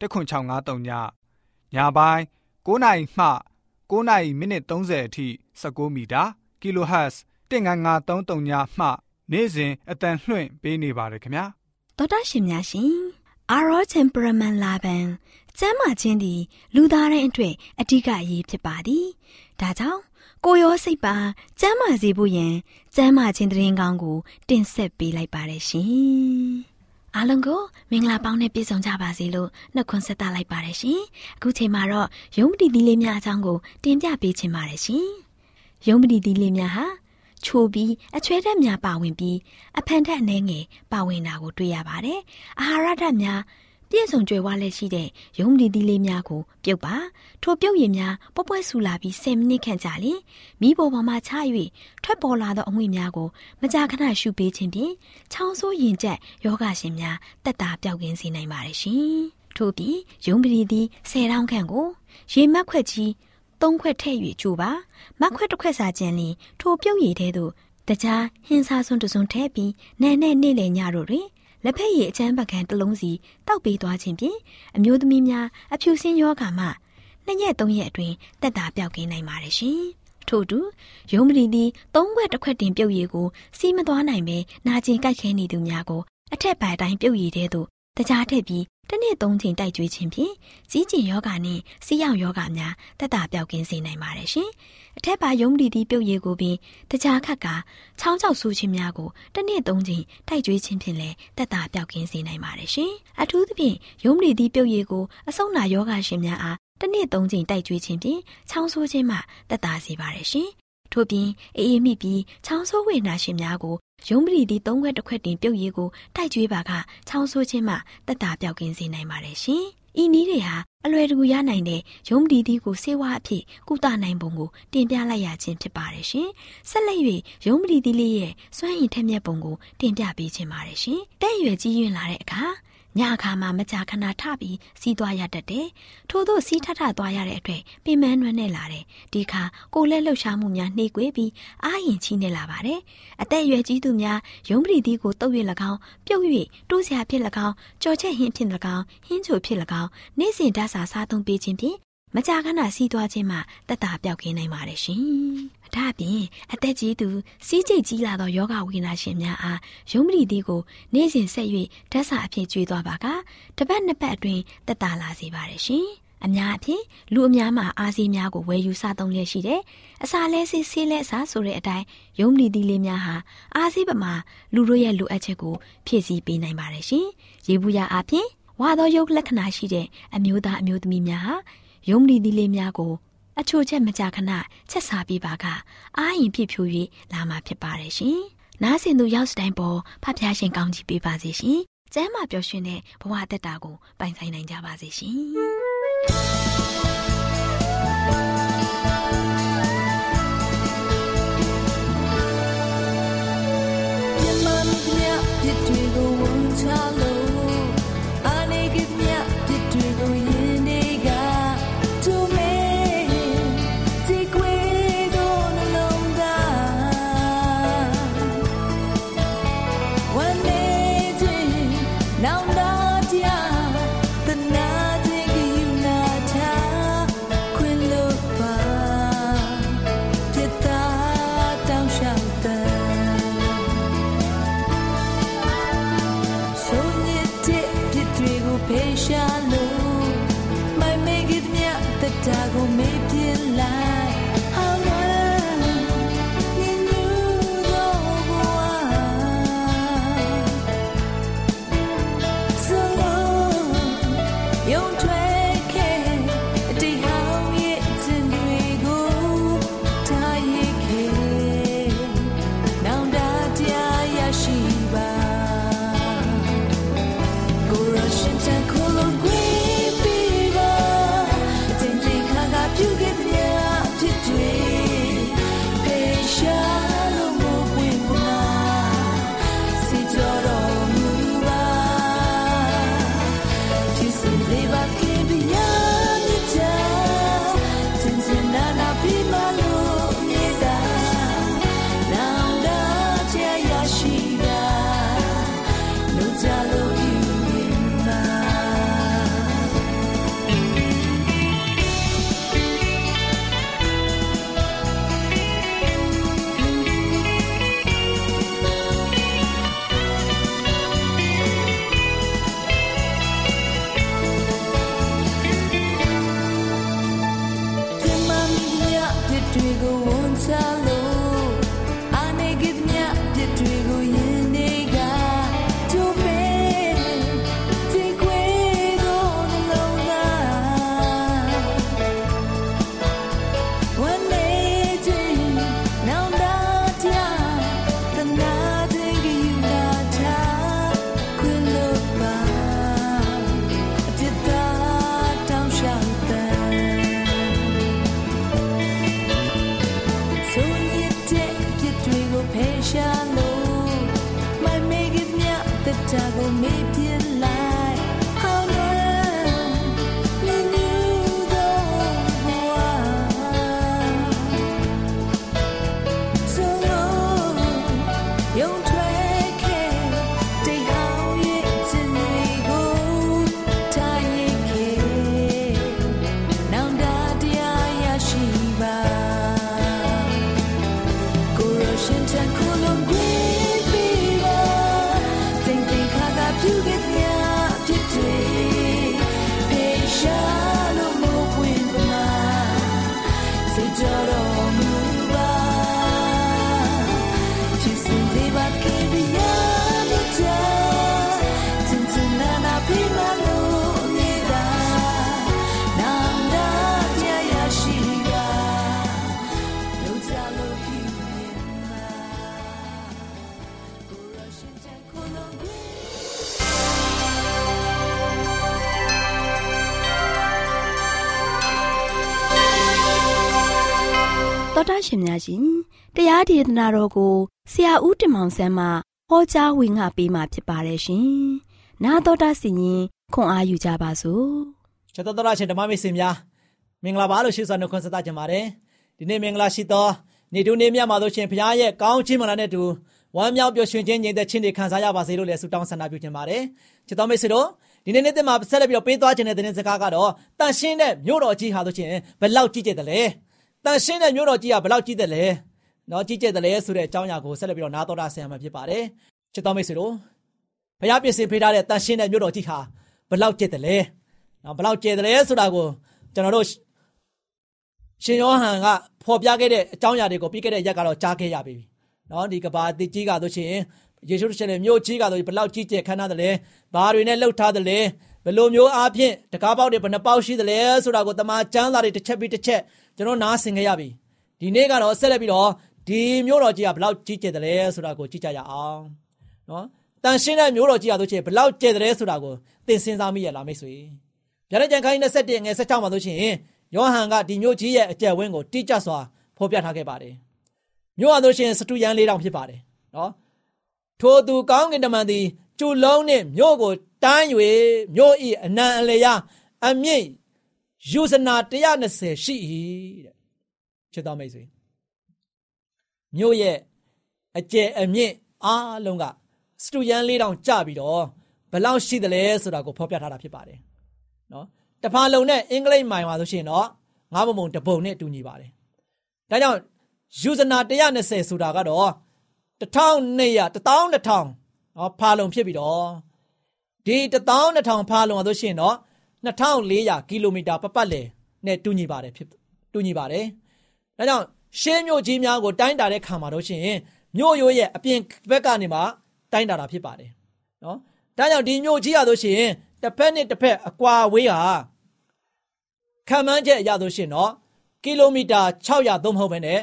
10653ညညပိုင်း9နာရီမှ9နာရီမိနစ်30အထိ16မီတာ kHz 19533ညမှနေ့စဉ်အတန်လှွင့်ပေးနေပါတယ်ခင်ဗျာတော်တာရှင်များရှင်အာရောချင်ပရမန်လာဘန်ကျမ်းမာခြင်းသည်လူသားတိုင်းအတွက်အဓိကအရေးဖြစ်ပါသည်ဒါကြောင့်ကိုရောစိတ်ပါကျမ်းမာစေဖို့ယင်ကျမ်းမာခြင်းတရင်ကောင်းကို တင်ဆက်ပေးလိုက်ပါတယ်ရှင်။ အားလုံးကိုမင်္ဂလာပေါင်းနဲ့ပြည့်စုံကြပါစေလို့နှုတ်ခွန်းဆက်သလိုက်ပါတယ်ရှင်။အခုချိန်မှာတော့ယုံပတိသီးလေးများအကြောင်းကိုတင်ပြပေးချင်ပါတယ်ရှင်။ယုံပတိသီးလေးများဟာချိုပြီးအချွဲဓာတ်များပါဝင်ပြီးအဖန်ထက်အနှဲငယ်ပါဝင်တာကိုတွေ့ရပါတယ်။အာဟာရဓာတ်များ ပြည့်စုံကြွယ်ဝလက်ရှိတဲ့ရုံးဒီသီးလေးများကိုပြုတ်ပါထိုပြုတ်ရည်များပွပွဆူလာပြီး10မိနစ်ခန့်ကြာလျင်မိဘပေါ်မှာချ၍ထွက်ပေါ်လာသောအငွေ့များကိုမကြာခဏရှုပေးခြင်းဖြင့်ချောင်းဆိုးရင်ကျက်ယောဂရှင်များတက်တာပြောက်ကင်းစေနိုင်ပါတယ်ရှင်ထို့ပြီးရုံးပရီသည်10တောင်းခန့်ကိုရေမက်ခွက်ကြီးသုံးခွက်ထည့်၍ကျူပါမက်ခွက်တစ်ခွက်စာကျန်လျင်ထိုပြုတ်ရည်ထဲသို့တကြားဟင်းစားစွန်းတစွန်းထည့်ပြီးနန်းနဲ့နေ့လည်ညတို့တွင် လက်ဖက်ရည်အချမ်းပကံတစ်လုံးစီတောက်ပေးသွားခြင်းဖြင့်အမျိုးသမီးများအဖြူစင်းယောဂါမှနှစ်ရက်သုံးရက်အတွင်းတက်တာပြောက်ကင်းနိုင်ပါတယ်ရှင်။ထို့တူရုံးမရီသည်သုံးခွက်တစ်ခွက်တင်ပြုတ်ရည်ကိုစီးမသွားနိုင်ပဲနာကျင်ကြိုက်ခဲနေသူများကိုအထက်ပိုင်းတိုင်းပြုတ်ရည်တဲ့သို့တကြားထက်ပြီး တစ်နှစ်သုံးချိန်တိုက်ကြွေးခြင်းဖြင့်ကြီးကျင်ယောဂါနှင့်စီးရောင်ယောဂါများတက်တာပြောက်ကင်းစေနိုင်ပါတယ်ရှင်။အထက်ပါယုံမလီသည့်ပြုတ်ရည်ကိုပင်တကြားခတ်ကချောင်းချောက်ဆူခြင်းများကိုတစ်နှစ်သုံးချိန်တိုက်ကြွေးခြင်းဖြင့်လည်းတက်တာပြောက်ကင်းစေနိုင်ပါတယ်ရှင်။အထူးသဖြင့်ယုံမလီသည့်ပြုတ်ရည်ကိုအဆုတ်နာယောဂါရှင်များအားတစ်နှစ်သုံးချိန်တိုက်ကြွေးခြင်းဖြင့်ချောင်းဆိုးခြင်းမှတက်တာစေပါတယ်ရှင်။ထို့ပြင်အေးအေးမိပြီးချောင်းဆိုးဝေနာရှင်များကို ရုံးပရီသည်သုံးခွက်တစ်ခွက်တင်ပြုတ်ရည်ကိုတိုက်ကျွေးပါကချောင်းဆိုးခြင်းမှတက်တာပြောက်ကင်းစေနိုင်ပါတယ်ရှင်။ဤနည်းတွေဟာအလွယ်တကူရနိုင်တဲ့ရုံးပရီသည်ကိုစေဝါအဖြစ်ကုသနိုင်ပုံကိုတင်ပြလိုက်ရခြင်းဖြစ်ပါတယ်ရှင်။ဆက်လက်၍ရုံးပရီသည်လေးရဲ့စွမ်းရည်ထက်မြက်ပုံကိုတင်ပြပေးခြင်းပါတယ်ရှင်။တဲ့ရွယ်ကြီးရင်လာတဲ့အခါ ညအခါမှာမကြာခဏထပြီးစီးသွားရတတ်တယ်။ထို့သောစီးထထသွားရတဲ့အတွက်ပင်မနှွမ်းနဲ့လာတယ်။ဒီခါကိုလက်လှုပ်ရှားမှုများနှိကွေးပြီးအာရင်ချီနေလာပါတယ်။အသက်အရွယ်ကြီးသူများရုံးပရိသီကိုတုပ်၍၎င်းပြုတ်၍တိုးစရာဖြစ်၎င်းကြော်ချက်ဟင်းဖြစ်၎င်းဟင်းချိုဖြစ်၎င်းနေ့စဉ်ဓာတ်စာစားသုံးပေးခြင်းဖြင့် မကြာခဏစီးသွားခြင်းမှတက်တာပြောက်ခင်းနိုင်ပါတယ်ရှင်။ဒါ့အပြင်အသက်ကြီးသူစီးကျိတ်ကြီးလာသောယောဂဝိနာရှင်များအားယုံမလီသည်ကိုနေ့စဉ်ဆက်၍ဓာတ်စာအဖြစ်ကျွေးသွားပါကတပတ်နှစ်ပတ်အတွင်းတက်တာလာစေပါတယ်ရှင်။အများအဖြစ်လူအများမှာအာစီများကိုဝယ်ယူစားသုံးလျက်ရှိတယ်။အစာလဲဆေးဆေးလဲအစာဆိုတဲ့အတိုင်းယုံမလီသည်လေးများဟာအာစီပမာလူတို့ရဲ့လိုအပ်ချက်ကိုဖြည့်ဆည်းပေးနိုင်ပါတယ်ရှင်။ရေဘူးရအဖြစ်ဝါသောယုတ်လက္ခဏာရှိတဲ့အမျိုးသားအမျိုးသမီးများဟာ ယုံမလီသီးလေးများကို အချို့ချက်မကြာခဏချက်စားပြီးပါက အာရင်ပြည့်ဖြူ၍လာမှာဖြစ်ပါတယ်ရှင်။နားဆင်သူရောက်စတိုင်းပေါ်ဖဖျားရှင်ကောင်းကြီးပေးပါစေရှင်။ကျမ်းမာပျော်ရွှင်တဲ့ဘဝတက်တာကိုပိုင်ဆိုင်နိုင်ကြပါစေရှင်။ပြစ်တွေကိုဝန်ချလို့ 我没 တော်တာရှင်များရှင်တရားဒေသနာတော်ကိုဆရာဦးတင်မောင်ဆန်းမှဟောကြားဝင်ငါပေးมาဖြစ်ပါတယ်ရှင်။နာတော်တာစီရင်ခွန်အားယူကြပါစို့။ချက်တော်တော်ရှင်ဓမ္မမိတ်ဆွေများမင်္ဂလာပါလို့ရှိစွာနှုတ်ခွန်းဆက်သကြပါတယ်။ဒီနေ့မင်္ဂလာရှိသောနေ့တူနေ့မြတ်မှာလို့ရှင်ဘုရားရဲ့ကောင်းချီးမင်္ဂလာနဲ့တူဝမ်းမြောက်ပျော်ရွှင်ခြင်းညီတဲ့ချင်းတွေခံစားရပါစေလို့လည်းဆုတောင်းဆန္ဒပြုချင်ပါတယ်။ချက်တော်မိတ်ဆွေတို့ဒီနေ့နေ့သစ်မှာဆက်လက်ပြီးတော့ပေးသွားခြင်းတဲ့သတင်းစကားကတော့တန်ရှင်းတဲ့မြို့တော်ကြီးဟာလို့ရှင်ဘယ်လောက်ကြီးကျယ်တယ်လဲ။ တန်ရှင်းတဲ့မြို့တော်ကြီးကဘယ်လောက်ကြီးတယ်လဲနော်ကြီးကျယ်တယ်လဲဆိုတဲ့အကြောင်းအရာကိုဆက်လက်ပြီးတော့နားတော်တာဆရာမှာဖြစ်ပါတယ်ချစ်တော်မိတ်ဆွေတို့ဘုရားပြင်ဆင်ပေးထားတဲ့တန်ရှင်းတဲ့မြို့တော်ကြီးဟာဘယ်လောက်ကျယ်တယ်လဲနော်ဘယ်လောက်ကျယ်တယ်လဲဆိုတာကိုကျွန်တော်တို့ရှင်ယောဟန်ကဖော်ပြခဲ့တဲ့အကြောင်းအရာတွေကိုပြီးခဲ့တဲ့ရက်ကတော့ကြားခဲ့ရပြီနော်ဒီကဘာတိကြီးကဆိုရှင်ယေရှုရှင်ရဲ့မြို့ကြီးကဆိုဘယ်လောက်ကြီးကျယ်ခမ်းနားတယ်လဲဘာတွေနဲ့လှုပ်ထားတယ်လဲဘယ်လိုမျိုးအားဖြင့်တကားပေါက်တွေဘယ်နှပေါက်ရှိတယ်လဲဆိုတာကိုတမန်ကျမ်းစာတွေတစ်ချက်ပြီးတစ်ချက် ကျွန်တော်နားဆင်ခဲ့ရပြီဒီနေ့ကတော့ဆက်လက်ပြီးတော့ဒီမျိုးတော်ကြီးကဘလောက်ကြီးကျယ်တယ်လဲဆိုတာကိုကြည့်ကြရအောင်နော်တန်ရှင်းတဲ့မျိုးတော်ကြီးကဆိုချင်ဘလောက်ကျယ်တယ်ဆိုတာကိုသင်စဉ်းစားမိရလားမိတ်ဆွေဗျာဒိတ်ကြံခိုင်း27ငယ်16မှာဆိုရှင်ယောဟန်ကဒီမျိုးကြီးရဲ့အကျယ်ဝင်းကိုတိကျစွာဖော်ပြထားခဲ့ပါတယ်မျိုးဟာဆိုရှင်စတူယန်လေးတောင်ဖြစ်ပါတယ်နော်ထိုသူကောင်းကင်တမန်သည်ကျူလုံးနှင့်မြို့ကိုတန်း၍မြို့ဤအနံအလျာအမြင့် ယူဇနာ120ရှိ၏တဲ့ချစ်တော်မိတ်ဆွေမြို့ရဲ့အကျယ်အမြင့်အားလုံးကစတူယန်လေးတောင်ကြပြီးတော့ဘယ်လောက်ရှိသလဲဆိုတာကိုဖော်ပြထားတာဖြစ်ပါတယ်နော်တဖာလုံနဲ့အင်္ဂလိပ်မိုင်ပါဆိုရှင်တော့ငါးပုံပုံတပုံနဲ့တူညီပါတယ်ဒါကြောင့်ယူဇနာ120ဆိုတာကတော့1200 12000နော်ဖာလုံဖြစ်ပြီးတော့ဒီ12000ဖာလုံဆိုရှင်တော့ 2400ကီလိုမီတာပတ်ပတ်လည်နဲ့တူညီပါတယ်ဖြစ်တူညီပါတယ်။ဒါကြောင့်ရှင်းမြို့ကြီးများကိုတိုင်းတာတဲ့ခါမှာတော့ရှင်မြို့ရိုးရဲ့အပြင်ဘက်ကနေမှတိုင်းတာတာဖြစ်ပါတယ်။နော်။ဒါကြောင့်ဒီမြို့ကြီးရဆိုရှင်တစ်ဖက်နဲ့တစ်ဖက်အကွာဝေးဟာခံမှန်းချက်အရဆိုရှင်တော့ကီလိုမီတာ600သုံးမဟုတ်ဘဲနဲ့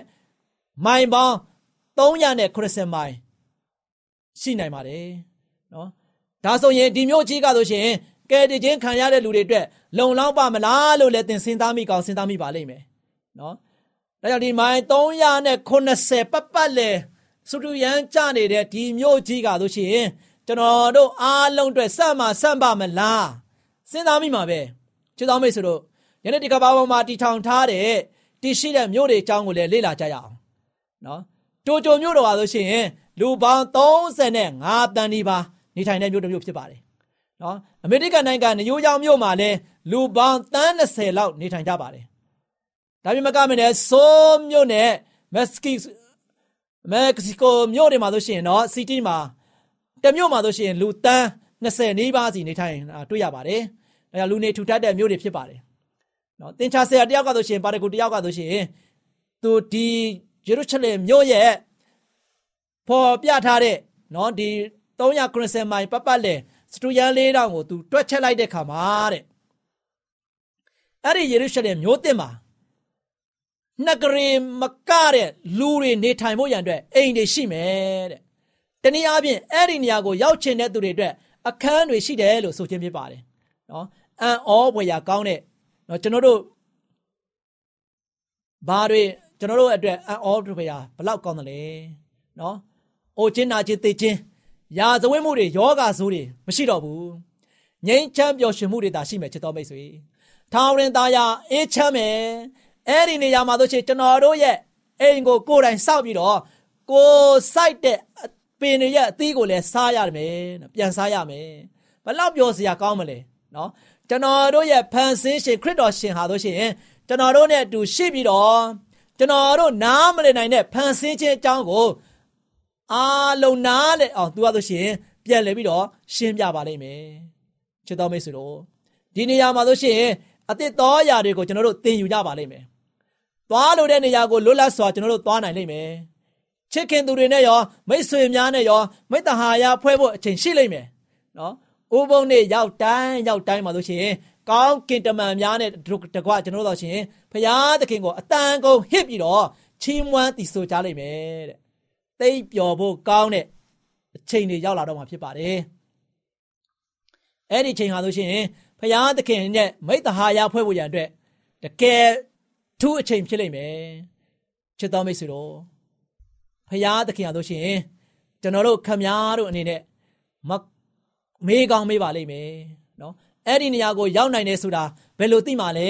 မိုင်ပေါင်း380မိုင်ရှိနိုင်ပါတယ်။နော်။ဒါဆိုရင်ဒီမြို့ကြီးကဆိုရှင် ကယ်တင်ခြင်းခံရတဲ့လူတွေအတွက်လုံလောက်ပါမလားလို့လည်းသင်စဉ်းစားမိကောင်းစဉ်းစားမိပါလိမ့်မယ်နော်ဒါကြောင့်ဒီမိုင်380ပတ်ပတ်လေစုတူရန်ကြနေတဲ့ဒီမြို့ကြီးကဆိုရှင်ကျွန်တော်တို့အားလုံးအတွက်စမှစမ်းပါမလားစဉ်းစားမိမှာပဲချစ်တော်မိတ်ဆွေတို့ယနေ့ဒီကဘာပေါ်မှာတီထောင်ထားတဲ့တရှိတဲ့မြို့တွေအကြောင်းကိုလည်းလေ့လာကြရအောင်နော်တိုတိုမြို့တော်ပါဆိုရှင်လူပေါင်း35တန်းဒီပါနေထိုင်တဲ့မြို့တစ်မြို့ဖြစ်ပါတယ် နော်အမေရိကန်နိုင်ငံနယူးယောက်မြို့မှာလည်းလူပေါင်းတန်း20လောက်နေထိုင်ကြပါတယ်ဒါပေမဲ့ကမနဲ့ဆိုးမြို့နဲ့မက္ကဆီမက္ကဆီကိုမြို့တွေမှာဆိုရှင်တော့စီတီမှာတမြို့မှာဆိုရှင်လူတန်း20နီးပါးစီနေထိုင်တွေ့ရပါတယ်ဒါကြောင့်လူနေထူထပ်တဲ့မြို့တွေဖြစ်ပါတယ်နော်တင်ချာဆရာတယောက်ကဆိုရှင်ပါရဂူတယောက်ကဆိုရှင်သူဒီယေရုရှလင်မြို့ရဲ့ပေါ်ပြထားတဲ့နော်ဒီ390မိုင်ပတ်ပတ်လည် စတူယန်လေးတောင်ကိုသူတွက်ချက်လိုက်တဲ့ခါမှာတဲ့အဲ့ဒီယေရုရှလင်မြို့သစ်မှာနှစ်ကရေမကတဲ့လူတွေနေထိုင်ဖို့ရန်အတွက်အိမ်တွေရှိမယ်တဲ့တနည်းအားဖြင့်အဲ့ဒီနေရာကိုရောက်ချင်တဲ့သူတွေအတွက်အခန်းတွေရှိတယ်လို့ဆိုခြင်းဖြစ်ပါတယ်နော်အန်အောဘွေရာကောင်းတဲ့နော်ကျွန်တော်တို့ဘာတွေကျွန်တော်တို့အတွက်အန်အောဘွေရာဘလောက်ကောင်းတယ်လဲနော်အိုချင်းနာချင်းသိချင်း ရာဇဝတ်မှုတွေယောဂဆိုးတွေမရှိတော့ဘူးငြိမ်းချမ်းပျော်ရွှင်မှုတွေသာရှိမယ်ချစ်တော်မိတ်ဆွေထောင်ရင်သားရအေးချမ်းမယ်အဲ့ဒီနေရာမှာတို့ချေကျွန်တော်တို့ရဲ့အိမ်ကိုကိုယ်တိုင်စောက်ပြီးတော့ကိုစိုက်တဲ့ပင်တွေရဲ့အသီးကိုလည်းစားရမယ်ပြန်စားရမယ်ဘလောက်ပြောစရာကောင်းမလဲနော်ကျွန်တော်တို့ရဲ့ဖန်ဆင်းရှင်ခရစ်တော်ရှင်ဟာတို့ရှင်ကျွန်တော်တို့နဲ့အတူရှိပြီးတော့ကျွန်တော်တို့နားမလည်နိုင်တဲ့ဖန်ဆင်းခြင်းအကြောင်းကို အားလုံးနားလေအောင်သူကဆိုရှင်ပြန်လဲပြီးတော့ရှင်းပြပါလိမ့်မယ်ချစ်တော်မိတ်ဆွေတို့ဒီနေရာမှာဆိုရှင်အသစ်သောအရာတွေကိုကျွန်တော်တို့သင်ယူကြပါလိမ့်မယ်သွားလို့တဲ့နေရာကိုလွတ်လပ်စွာကျွန်တော်တို့သွားနိုင်လိမ့်မယ်ချစ်ခင်သူတွေနဲ့ရောမိတ်ဆွေများနဲ့ရောမိတ္တဟာယဖွဲ့ဖို့အချိန်ရှိလိမ့်မယ်နော်ဥပုံနဲ့ရောက်တိုင်းရောက်တိုင်းမှာဆိုရှင်ကောင်းကင်တမန်များနဲ့တကွကျွန်တော်တို့ဆိုရှင်ဖရာသခင်ကိုအတန်ကုန်ဟစ်ပြီးတော့ချီးမွမ်းတည်ဆိုကြလိမ့်မယ်တဲ့ သိပျော်ဖို့ကောင်းတဲ့အချိန်တွေရောက်လာတော့မှာဖြစ်ပါတယ်အဲ့ဒီချိန်ဟာဆိုရှင်ဖရာသခင်နဲ့မိတ္တဟာယဖွဲ့ဖို့ရန်အတွက်တကယ်ထူးအချိန်ဖြစ်လိမ့်မယ်ချစ်တော်မိတ်ဆွေတို့ဖရာသခင်ဟာဆိုရှင်ကျွန်တော်တို့ခမည်းတော်အနေနဲ့မမေးကောင်းမေးပါလိမ့်မယ်နော်အဲ့ဒီနေရာကိုရောက်နိုင်တယ်ဆိုတာဘယ်လိုသိမှာလဲ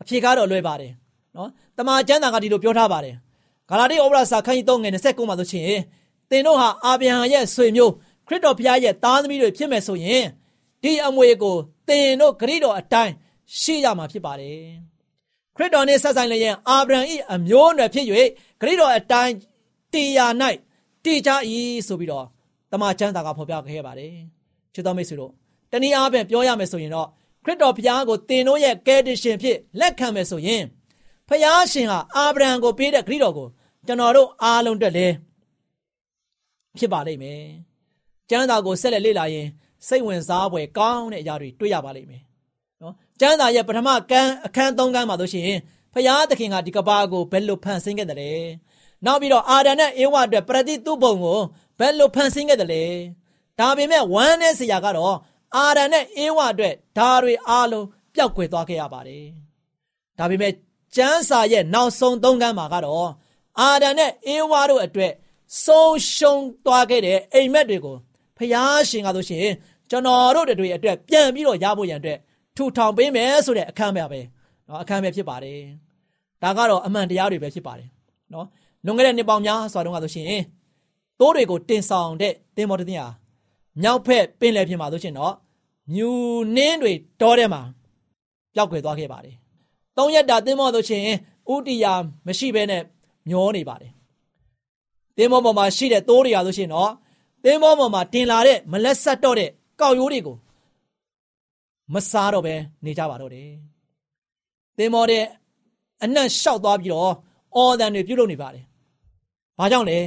အဖြေကတော့လွယ်ပါတယ်နော်တမန်ကျမ်းစာကဒီလိုပြောထားပါတယ် ဂါလာတိဩဝါဒစာခန်းကြီး3ငယ်29မှာဆိုရှင်သင်တို့ဟာအာဗြဟံရဲ့ဆွေမျိုးခရစ်တော်ဘုရားရဲ့သားသမီးတွေဖြစ်မယ်ဆိုရင်ဒီအမွေကိုသင်တို့ဂရိတော်အတိုင်းရှိရမှာဖြစ်ပါတယ်ခရစ်တော်နဲ့ဆက်ဆိုင်လျင်အာဗြဟံ၏အမျိုးအနွယ်ဖြစ်၍ဂရိတော်အတိုင်းတရား၌တည်ကြ၏ဆိုပြီးတော့တမန်ကျမ်းစာကဖော်ပြခဲ့ပါတယ်ချစ်တော်မိတ်ဆွေတို့တနည်းအားဖြင့်ပြောရမယ်ဆိုရင်တော့ခရစ်တော်ဘုရားကိုသင်တို့ရဲ့ကယ်တင်ရှင်ဖြစ်လက်ခံမယ်ဆိုရင် ဖယားရှင်ဟာအာဗြဟံကိုပေးတဲ့ဂရိတော်ကိုကျွန်တော်တို့အားလုံးတက်လဲဖြစ်ပါလိမ့်မယ်။ကျမ်းစာကိုဆက်လက်လေ့လာရင်စိတ်ဝင်စားဖွယ်ကောင်းတဲ့အရာတွေတွေ့ရပါလိမ့်မယ်။နော်ကျမ်းစာရဲ့ပထမကန်းအခန်း၃ကန်းမှာဆိုရှင်ဖယားသခင်ကဒီကဘာကိုဘယ်လိုဖန်ဆင်းခဲ့တယ်လဲ။နောက်ပြီးတော့အာဒံနဲ့အေဝါအတွက်ပရတိသူ့ဘုံကိုဘယ်လိုဖန်ဆင်းခဲ့တယ်လဲ။ဒါပေမဲ့ဝမ်းနဲ့ဆရာကတော့အာဒံနဲ့အေဝါအတွက်ဒါတွေအားလုံးပျောက်ကွယ်သွားခဲ့ရပါတယ်။ဒါပေမဲ့ ကျမ်းစာရဲ့နောက်ဆုံးသုံးကမ်းမှာကတော့အာဒံနဲ့အေဝါတို့အတွက်ဆုံးရှုံးသွားခဲ့တဲ့အိမ်မက်တွေကိုဖျားရှင်ကဆိုရှင်ကျွန်တော်တို့တွေအတွက်ပြန်ပြီးတော့ရဖို့ရန်အတွက်ထူထောင်ပေးမယ်ဆိုတဲ့အခမ်းအနားပဲเนาะအခမ်းအနားဖြစ်ပါတယ်ဒါကတော့အမှန်တရားတွေပဲဖြစ်ပါတယ်เนาะလွန်ခဲ့တဲ့နှစ်ပေါင်းများစွာတုန်းကဆိုရှင်တိုးတွေကိုတင်ဆောင်တဲ့တင်မောတတင်ဟာမြောက်ဖက်ပင်လယ်ပြင်မှာဆိုရှင်တော့မြူနှင်းတွေတောထဲမှာပျောက်ကွယ်သွားခဲ့ပါတယ် သုံးရက်တာတင်းမောဆိုရှင်ဥတီယာမရှိဘဲနဲ့မျောနေပါတယ်တင်းမောပေါ်မှာရှိတဲ့တိုးတွေရဆိုရှင်တော့တင်းမောပေါ်မှာတင်လာတဲ့မလက်ဆက်တော့တဲ့ကောက်ရိုးတွေကိုမစားတော့ပဲနေကြပါတော့တယ်တင်းမောတဲ့အနက်လျှောက်သွားပြီးတော့အော်တန်တွေပြုတ်လုပ်နေပါတယ်ဘာကြောင့်လဲ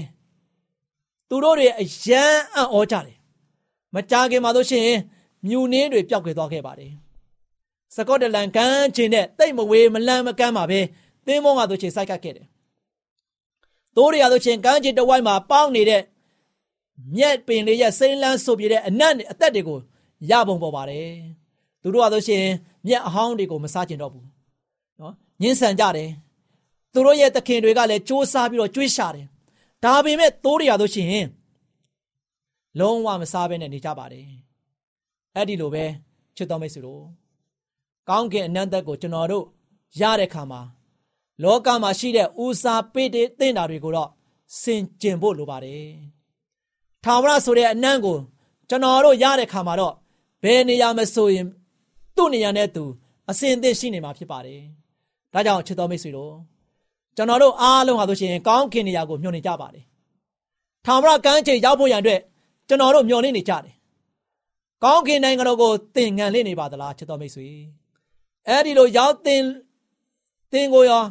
သူတို့တွေအယမ်းအံ့ဩကြတယ်မကြခင်မှာဆိုရှင်မြူနှင်းတွေပျောက်ကွယ်သွားခဲ့ပါတယ် စကော့တလန်ကမ်းခြေနဲ့တိတ်မဝေးမလန့်မကမ်းပါပဲသင်းမောကဆိုချင်စိုက်ကတ်ခဲ့တယ်။တိုးရရဆိုချင်ကမ်းခြေတဝိုက်မှာပေါင်းနေတဲ့မြက်ပင်လေးရဲ့စိမ့်လန်းဆိုပြတဲ့အနက်အသက်တွေကိုရပုံပေါ်ပါတယ်။သူတို့ကဆိုရှင်မြက်အဟောင်းတွေကိုမစားကျင်တော့ဘူး။နော်ညှင်းဆန်ကြတယ်။သူတို့ရဲ့သခင်တွေကလည်းစူးစမ်းပြီးတော့ကြွေးရှာတယ်။ဒါပေမဲ့တိုးရရဆိုရှင်လုံးဝမစားဘဲနဲ့နေကြပါတယ်။အဲ့ဒီလိုပဲချစ်တော်မိတ်ဆွေတို့ ကောင်းကင်အနန္တကိုကျွန်တော်တို့ရတဲ့ခါမှာလောကမှာရှိတဲ့ဦးစားပေးတဲ့သင်တာတွေကိုတော့စင်ကျင်ဖို့လိုပါတယ်။ထာဝရဆိုတဲ့အနံ့ကိုကျွန်တော်တို့ရတဲ့ခါမှာတော့ဘယ်နေရာမဆိုရင်သူ့နေရာနဲ့သူအစင်အသင့်ရှိနေမှာဖြစ်ပါတယ်။ဒါကြောင့်ချစ်တော်မိတ်ဆွေတို့ကျွန်တော်တို့အားလုံးဟာဆိုရှင်ကောင်းကင်နေရာကိုမျှော်နေကြပါတယ်။ထာဝရကမ်းခြေရောက်ဖို့ရန်အတွက်ကျွန်တော်တို့မျှော်လင့်နေကြတယ်။ကောင်းကင်နိုင်ငံတော်ကိုသင်ငံလင့်နေပါသလားချစ်တော်မိတ်ဆွေ။ အဲ့ဒီလိုရောက်တင်တင်ကိုရော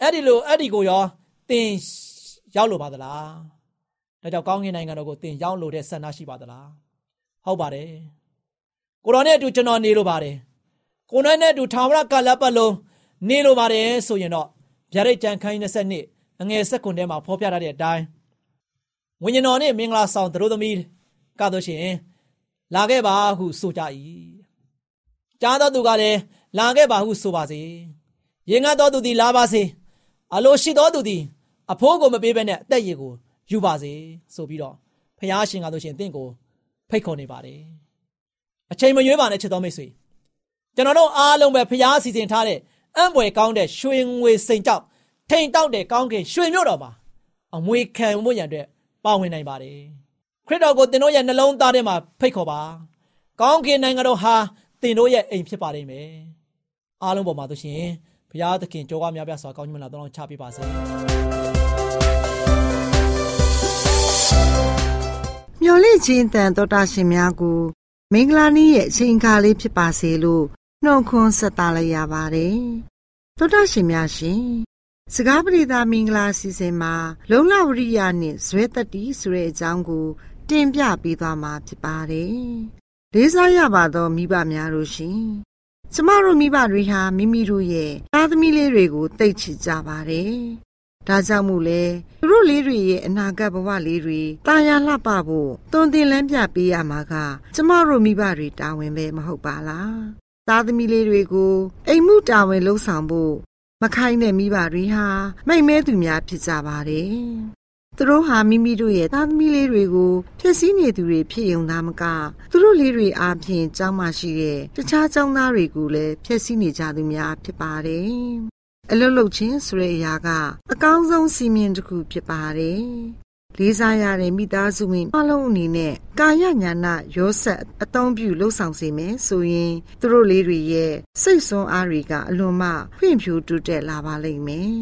အဲ့ဒီလိုအဲ့ဒီကိုရောသင်ရောက်လို့ပါသလားဒါကြောင့်ကောင်းကင်နိုင်ငံတော်ကိုသင်ရောက်လို့တဲ့ဆန္ဒရှိပါသလားဟုတ်ပါတယ်ကိုတော်နဲ့အတူကျွန်တော်နေလို့ပါတယ်ကိုတော်နဲ့အတူထာဝရကာလပတ်လုံးနေလို့ပါတယ်ဆိုရင်တော့ဗျာဒိတ်ကြံခိုင်း20နှစ်အငယ်၁၉ထဲမှာဖော်ပြထားတဲ့အတိုင်းဝိညာဉ်တော်နဲ့မင်္ဂလာဆောင်သူတို့သမီးကတို့ရှင်လာခဲ့ပါဟုဆိုကြ၏ကြားတော်သူကလည်း လာခဲ့ပါဟုဆိုပါစေရင်ငတ်တော်သူသည်လာပါစေအလိုရှိတော်သူသည်အဖိုးကိုမပေးဘဲနဲ့အသက်ရည်ကိုယူပါစေဆိုပြီးတော့ဖះရှင်ကတို့ရှင်တင့်ကိုဖိတ်ခေါ်နေပါတယ်အချိန်မရွေးပါနဲ့ချစ်တော်မိတ်ဆွေကျွန်တော်တို့အားလုံးပဲဖះစီစဉ်ထားတဲ့အံ့ဖွယ်ကောင်းတဲ့ရွှေငွေစိန်ကြောက်ထိန်တောက်တဲ့ကောင်းကင်ရွှေမြို့တော်မှာအမွေခံမှုရန်အတွက်ပါဝင်နိုင်ပါတယ်ခရစ်တော်ကိုသင်တို့ရဲ့နှလုံးသားထဲမှာဖိတ်ခေါ်ပါကောင်းကင်နိုင်ငံတော်ဟာသင်တို့ရဲ့အိမ်ဖြစ်ပါလိမ့်မယ် အားလုံးပေါ်မှာတို့ရှင်ဘုရားသခင်ကြောကားများပြစွာကောင်းချီးမင်္ဂလာတောင်းချပေးပါစေမျော်လင့်ခြင်းတန်တော်တာရှင်များကိုမင်္ဂလာနေ့ရဲ့အချိန်အခါလေးဖြစ်ပါစေလို့နှုတ်ခွန်းဆက်သလိုက်ရပါတယ်တော်တာရှင်များရှင်စကားပရိသမင်္ဂလာစီစဉ်မှာ လုံလဝရိယနဲ့ဇွဲတတိဆိုတဲ့အကြောင်းကို တင်ပြပေးသွားမှာဖြစ်ပါတယ်လေးစားရပါသောမိဘများတို့ရှင် ကျမတို့မိဘတွေဟာမိမိတို့ရဲ့သားသမီးလေးတွေကိုတိတ်ချကြပါတယ်။ဒါကြောင့်မို့လဲသူတို့လေးတွေရဲ့အနာဂတ်ဘဝလေးတွေတာယာလှပဖို့သွန်သင်လန်းပြပေးရမှာကကျမတို့မိဘတွေတာဝန်ပဲမဟုတ်ပါလား။သားသမီးလေးတွေကိုအိမ်မှုတာဝန်လှုပ်ဆောင်ဖို့မခိုင်းတဲ့မိဘတွေဟာမိတ်မဲသူများဖြစ်ကြပါတယ် သူတို့ဟာမိမိတို့ရဲ့သားသမီးလေးတွေကိုဖျက်ဆီးနေသူတွေဖြစ်ုံသားမကသူတို့လေးတွေအားဖြင့်ကျောင်းမှရှိတဲ့တခြားကျောင်းသားတွေကိုလည်းဖျက်ဆီးနေကြသူများဖြစ်ပါတယ်။အလုတ်လုတ်ချင်းဆိုတဲ့အရာကအကောင်းဆုံးစီမင်းတစ်ခုဖြစ်ပါတယ်။လေးစားရတဲ့မိသားစုဝင်အလုံးအနေနဲ့ကာယညာနာရောဆက်အသုံးပြုလှုပ်ဆောင်စေမယ်ဆိုရင်သူတို့လေးတွေရဲ့စိတ်ဆွမ်းအားတွေကအလွန်မှဖွံ့ဖြိုးတိုးတက်လာပါလိမ့်မယ်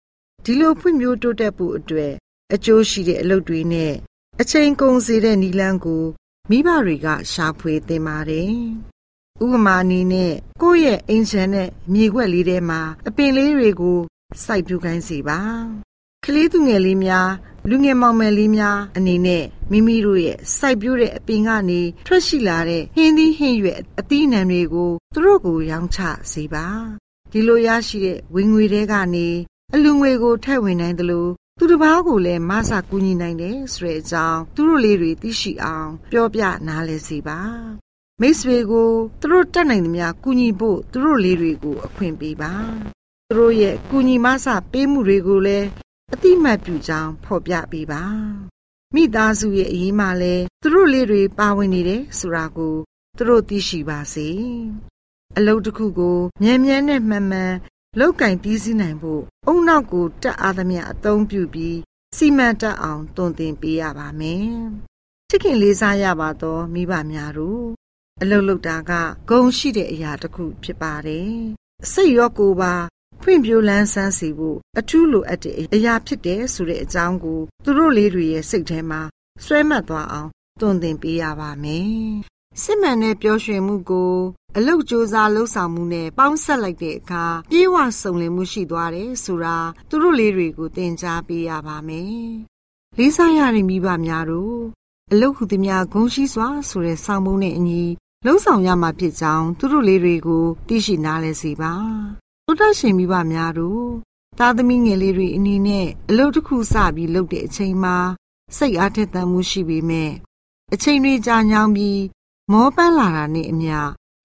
။ဒီလိုဖွံ့ဖြိုးတိုးတက်ဖို့အတွက် အကျိုးရှိတဲ့အလုပ်တွေနဲ့အချိန်ကုန်စေတဲ့နီလန်းကိုမိဘတွေကရှာဖွေသင်ပါတယ်။ဥပမာအနေနဲ့ကိုယ့်ရဲ့အိမ်ခြံနဲ့မြေခွက်လေးထဲမှာအပင်လေးတွေကိုစိုက်ပျိုးခိုင်းစီပါ။ကလေးသူငယ်လေးများလူငယ်မောင်မယ်လေးများအနေနဲ့မိမိတို့ရဲ့စိုက်ပျိုးတဲ့အပင်ကနေထွက်ရှိလာတဲ့ဟင်းသီးဟင်းရွက်အသီးနှံတွေကိုသူတို့ကိုရောင်းချစေပါ။ဒီလိုရရှိတဲ့ဝင်ငွေတွေကနေအလူငွေကိုထည့်ဝင်နိုင်တယ်လို့ သူတစ်ပါးကိုလည်းမဆာကူညီနိုင်တယ်ဆိုတဲ့အကြောင်းသူတို့လေးတွေသိရှိအောင်ပြောပြနားလည်စေပါမိတ်ဆွေကိုသူတို့တတ်နိုင်သမျှကူညီဖို့သူတို့လေးတွေကိုအခွင့်ပေးပါသူတို့ရဲ့ကူညီမဆပေးမှုတွေကိုလည်းအတိမတ်ပြုကြောင်းဖော်ပြပေးပါမိသားစုရဲ့အရေးမှလည်းသူတို့လေးတွေပါဝင်နေတယ်ဆိုတာကိုသူတို့သိရှိပါစေအလုပ်တစ်ခုကိုမြန်မြန်နဲ့မှန်မှန် လောက်ကင်ပြီးစီးနိုင်ဖို့အုံနောက်ကိုတက်အားသမျှအသုံးပြုပြီးစီမံတက်အောင်တွင်တင်ပေးရပါမယ်။ချစ်ခင်လေးစားရပါသောမိဘများတို့အလုတ်လုတ်တာကဂုံရှိတဲ့အရာတစ်ခုဖြစ်ပါတယ်။စိတ်ရောကိုယ်ပါဖွင့်ပြိုးလန်းဆန်းစီဖို့အထူးလိုအပ်တဲ့အရာဖြစ်တယ်ဆိုတဲ့အကြောင်းကိုသူတို့လေးတွေရဲ့စိတ်ထဲမှာဆွဲမှတ်သွားအောင်တွင်တင်ပေးရပါမယ်။ စစ်မှန်တဲ့ပျော်ရွှင်မှုကို အလုတ်ကြိုးစားလှုပ်ဆောင်မှုနဲ့ပေါင်းဆက်လိုက်တဲ့အခါပြေဝစုံလင်မှုရှိသွားတယ်ဆိုတာသူတို့လေးတွေကိုသင်ကြားပေးရပါမယ်။လေးစားရတဲ့မိဘများတို့အလုတ်ဟုသည်များဂုံရှိစွာဆိုတဲ့ဆောင်းပုံးနဲ့အညီလှုပ်ဆောင်ရမှာဖြစ်ကြောင်းသူတို့လေးတွေကိုသိရှိနားလည်စေပါ။သုတရှင်မိဘများတို့သားသမီးငယ်လေးတွေအနေနဲ့အလုတ်တစ်ခုစပြီးလုပ်တဲ့အချိန်မှာစိတ်အားထက်သန်မှုရှိပေမဲ့အချိန်တွေကြာညောင်းပြီး မောပန်းလာတာနဲ့အမျှ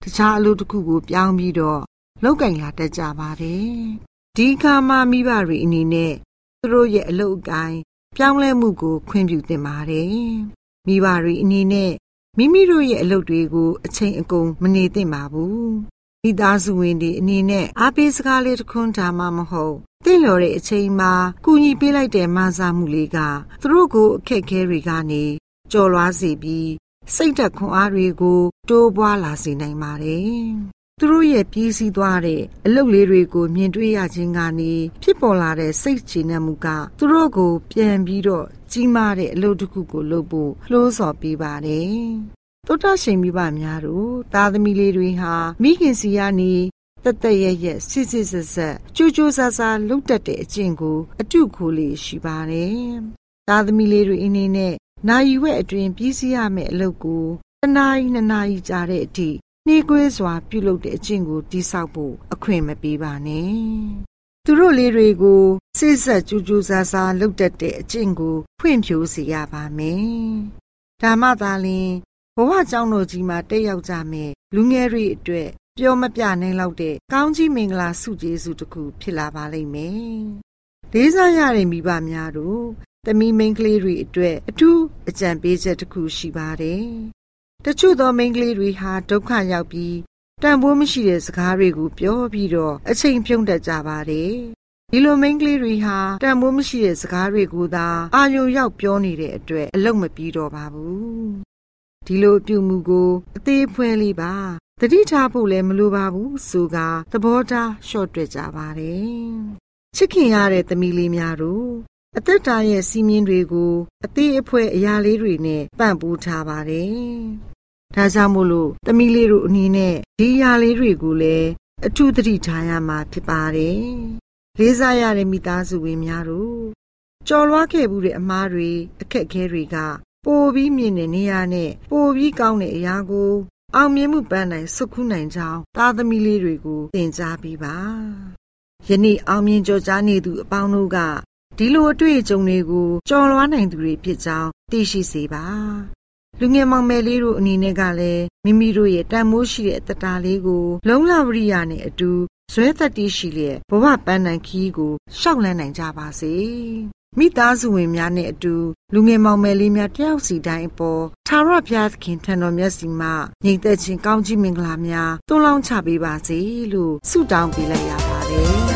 တခြားအလုပ်တစ်ခုကိုပြောင်းပြီးတော့လောက်ကင်လာတတ်ကြပါတယ်။ဒီခါမှမိဘတွေအနေနဲ့သူတို့ရဲ့အလုပ်အကိုင်ပြောင်းလဲမှုကိုခွင့်ပြုသင့်ပါတယ်။မိဘတွေအနေနဲ့မိမိတို့ရဲ့အလုပ်တွေကိုအချိန်အကုန်မနေသင့်ပါဘူး။မိသားစုဝင်တွေအနေနဲ့အားပေးစကားလေးတစ်ခွန်းထားမှမဟုတ်တင့်လျော်တဲ့အချိန်မှာကူညီပေးလိုက်တဲ့မဆာမှုလေးကသူတို့ကိုအခက်အခဲတွေကနေကြော်လွားစေပြီး စိတ်ဓာတ်ခွန်အားတွေကို တိုးပွားလာစေနိုင်ပါတယ်။သူတို့ရဲ့ပြည့်စည်သွားတဲ့အလုပ်လေးတွေကို မြင်တွေ့ရခြင်းကနေဖြစ်ပေါ်လာတဲ့စိတ်ချနှံမှုကသူတို့ကို ပြန်ပြီးတော့ကြီးမားတဲ့အလုပ်တစ်ခုကိုလုပ်ဖို့လှိုးဆော်ပေးပါတယ်။သောတာရှင်မိဘများတို့သားသမီးလေးတွေဟာမိခင်စီကနေတတက်တက်ရရစစ်စစ်ဆက်ဆက်ကြိုးကြိုးစားစားလုပ်တတ်တဲ့အကျင့်ကို အတုခိုးလေးရှိပါတယ်။သားသမီးလေးတွေအနေနဲ့ နာယီဝက်အတွင်ပြီးစီးရမယ့်အလုပ်ကိုတစ်နာရီနှစ်နာရီကြာတဲ့အထိနှေးကွေးစွာ ပြုလုပ်တဲ့အကျင့်ကိုတိဆောက်ဖို့အခွင့်မပေးပါနဲ့။သူတို့လေးတွေကိုစိတ်ဆက်ကြိုးကြိုးစားစားလုပ်တတ်တဲ့အကျင့်ကိုဖွင့်ဖြိုးစေရပါမယ်။ဒါမှသာလျှင်ဘဝကျောင်းတော်ကြီးမှာတက်ရောက်ကြမယ်လူငယ်တွေအတွက်ပြောမပြနိုင်လောက်တဲ့ကောင်းကြီးမင်္ဂလာဆုကျေးဇူးတစ်ခုဖြစ်လာပါလိမ့်မယ်။လေးစားရတဲ့မိဘများတို့ သမီးမိန်းကလေးတွေအတွက်အထူးအကြံပေးချက်တစ်ခုရှိပါတယ်။တချို့သောမိန်းကလေးတွေဟာဒုက္ခရောက်ပြီးတန်ဖိုးမရှိတဲ့စကားတွေကိုပြောပြီးတော့အချိန်ဖြုံးတတ်ကြပါတယ်။ဒီလိုမိန်းကလေးတွေဟာတန်ဖိုးမရှိတဲ့စကားတွေကိုသာအာရုံရောက်ပြောနေတဲ့အတွက်အလုံးမပြီးတော့ပါဘူး။ဒီလိုအပြုမှုကိုအသေးဖွင့်လေးပါတတိထားဖို့လည်းမလိုပါဘူးဆိုကသဘောထားလျှော့တွက်ကြပါတယ်ချစ်ခင်ရတဲ့သမီးလေးများတို့ အသက်တာရဲ့စီမင်းတွေကို အသေးအဖွဲအရာလေးတွေနဲ့ပန့်ပိုးထားပါတယ်ဒါကြောင့်မို့လို့သမီးလေးတို့အနေနဲ့ဒီအရာလေးတွေကိုလည်းအထူးသတိထားရမှာဖြစ်ပါတယ်လေးစားရတဲ့မိသားစုဝင်များတို့ကြော်လွားခဲ့မှုတဲ့အမားတွေအခက်အခဲတွေက ပိုပြီးမြင့်တဲ့နေရာနဲ့ပိုပြီးကောင်းတဲ့အရာကို အောင်မြင်မှုပန်းနိုင်စုခုနိုင်ကြောင်းသားသမီးလေးတွေကိုသင်ကြားပေးပါယနေ့အောင်မြင်ကြော်ကြားနေသူအပေါင်းတို့က ဒီလိုအတွေ့အကြုံတွေကိုကြော်လွားနိုင်သူတွေဖြစ်ကြောင်းသိရှိစေပါလူငယ်မောင်မယ်လေးတို့အနေနဲ့ကလည်းမိမိတို့ရဲ့တန်မိုးရှိတဲ့အတ္တလေးကို လုံလဝရိယနဲ့အတူဇွဲသက်တည်ရှိလျက်ဘဝပန်းနိုင်ခီးကိုရှောက်လန်းနိုင်ကြပါစေမိသားစုဝင်များနဲ့အတူလူငယ်မောင်မယ်လေးများတယောက်စီတိုင်းအပေါ်သာရဘုရားသခင်ထံတော်မျက်စီမှာညီသက်ချင်းကောင်းကြီးမင်္ဂလာများတွန်းလောင်းချပေးပါစေလို့ဆုတောင်းပေးလိုက်ရပါတယ်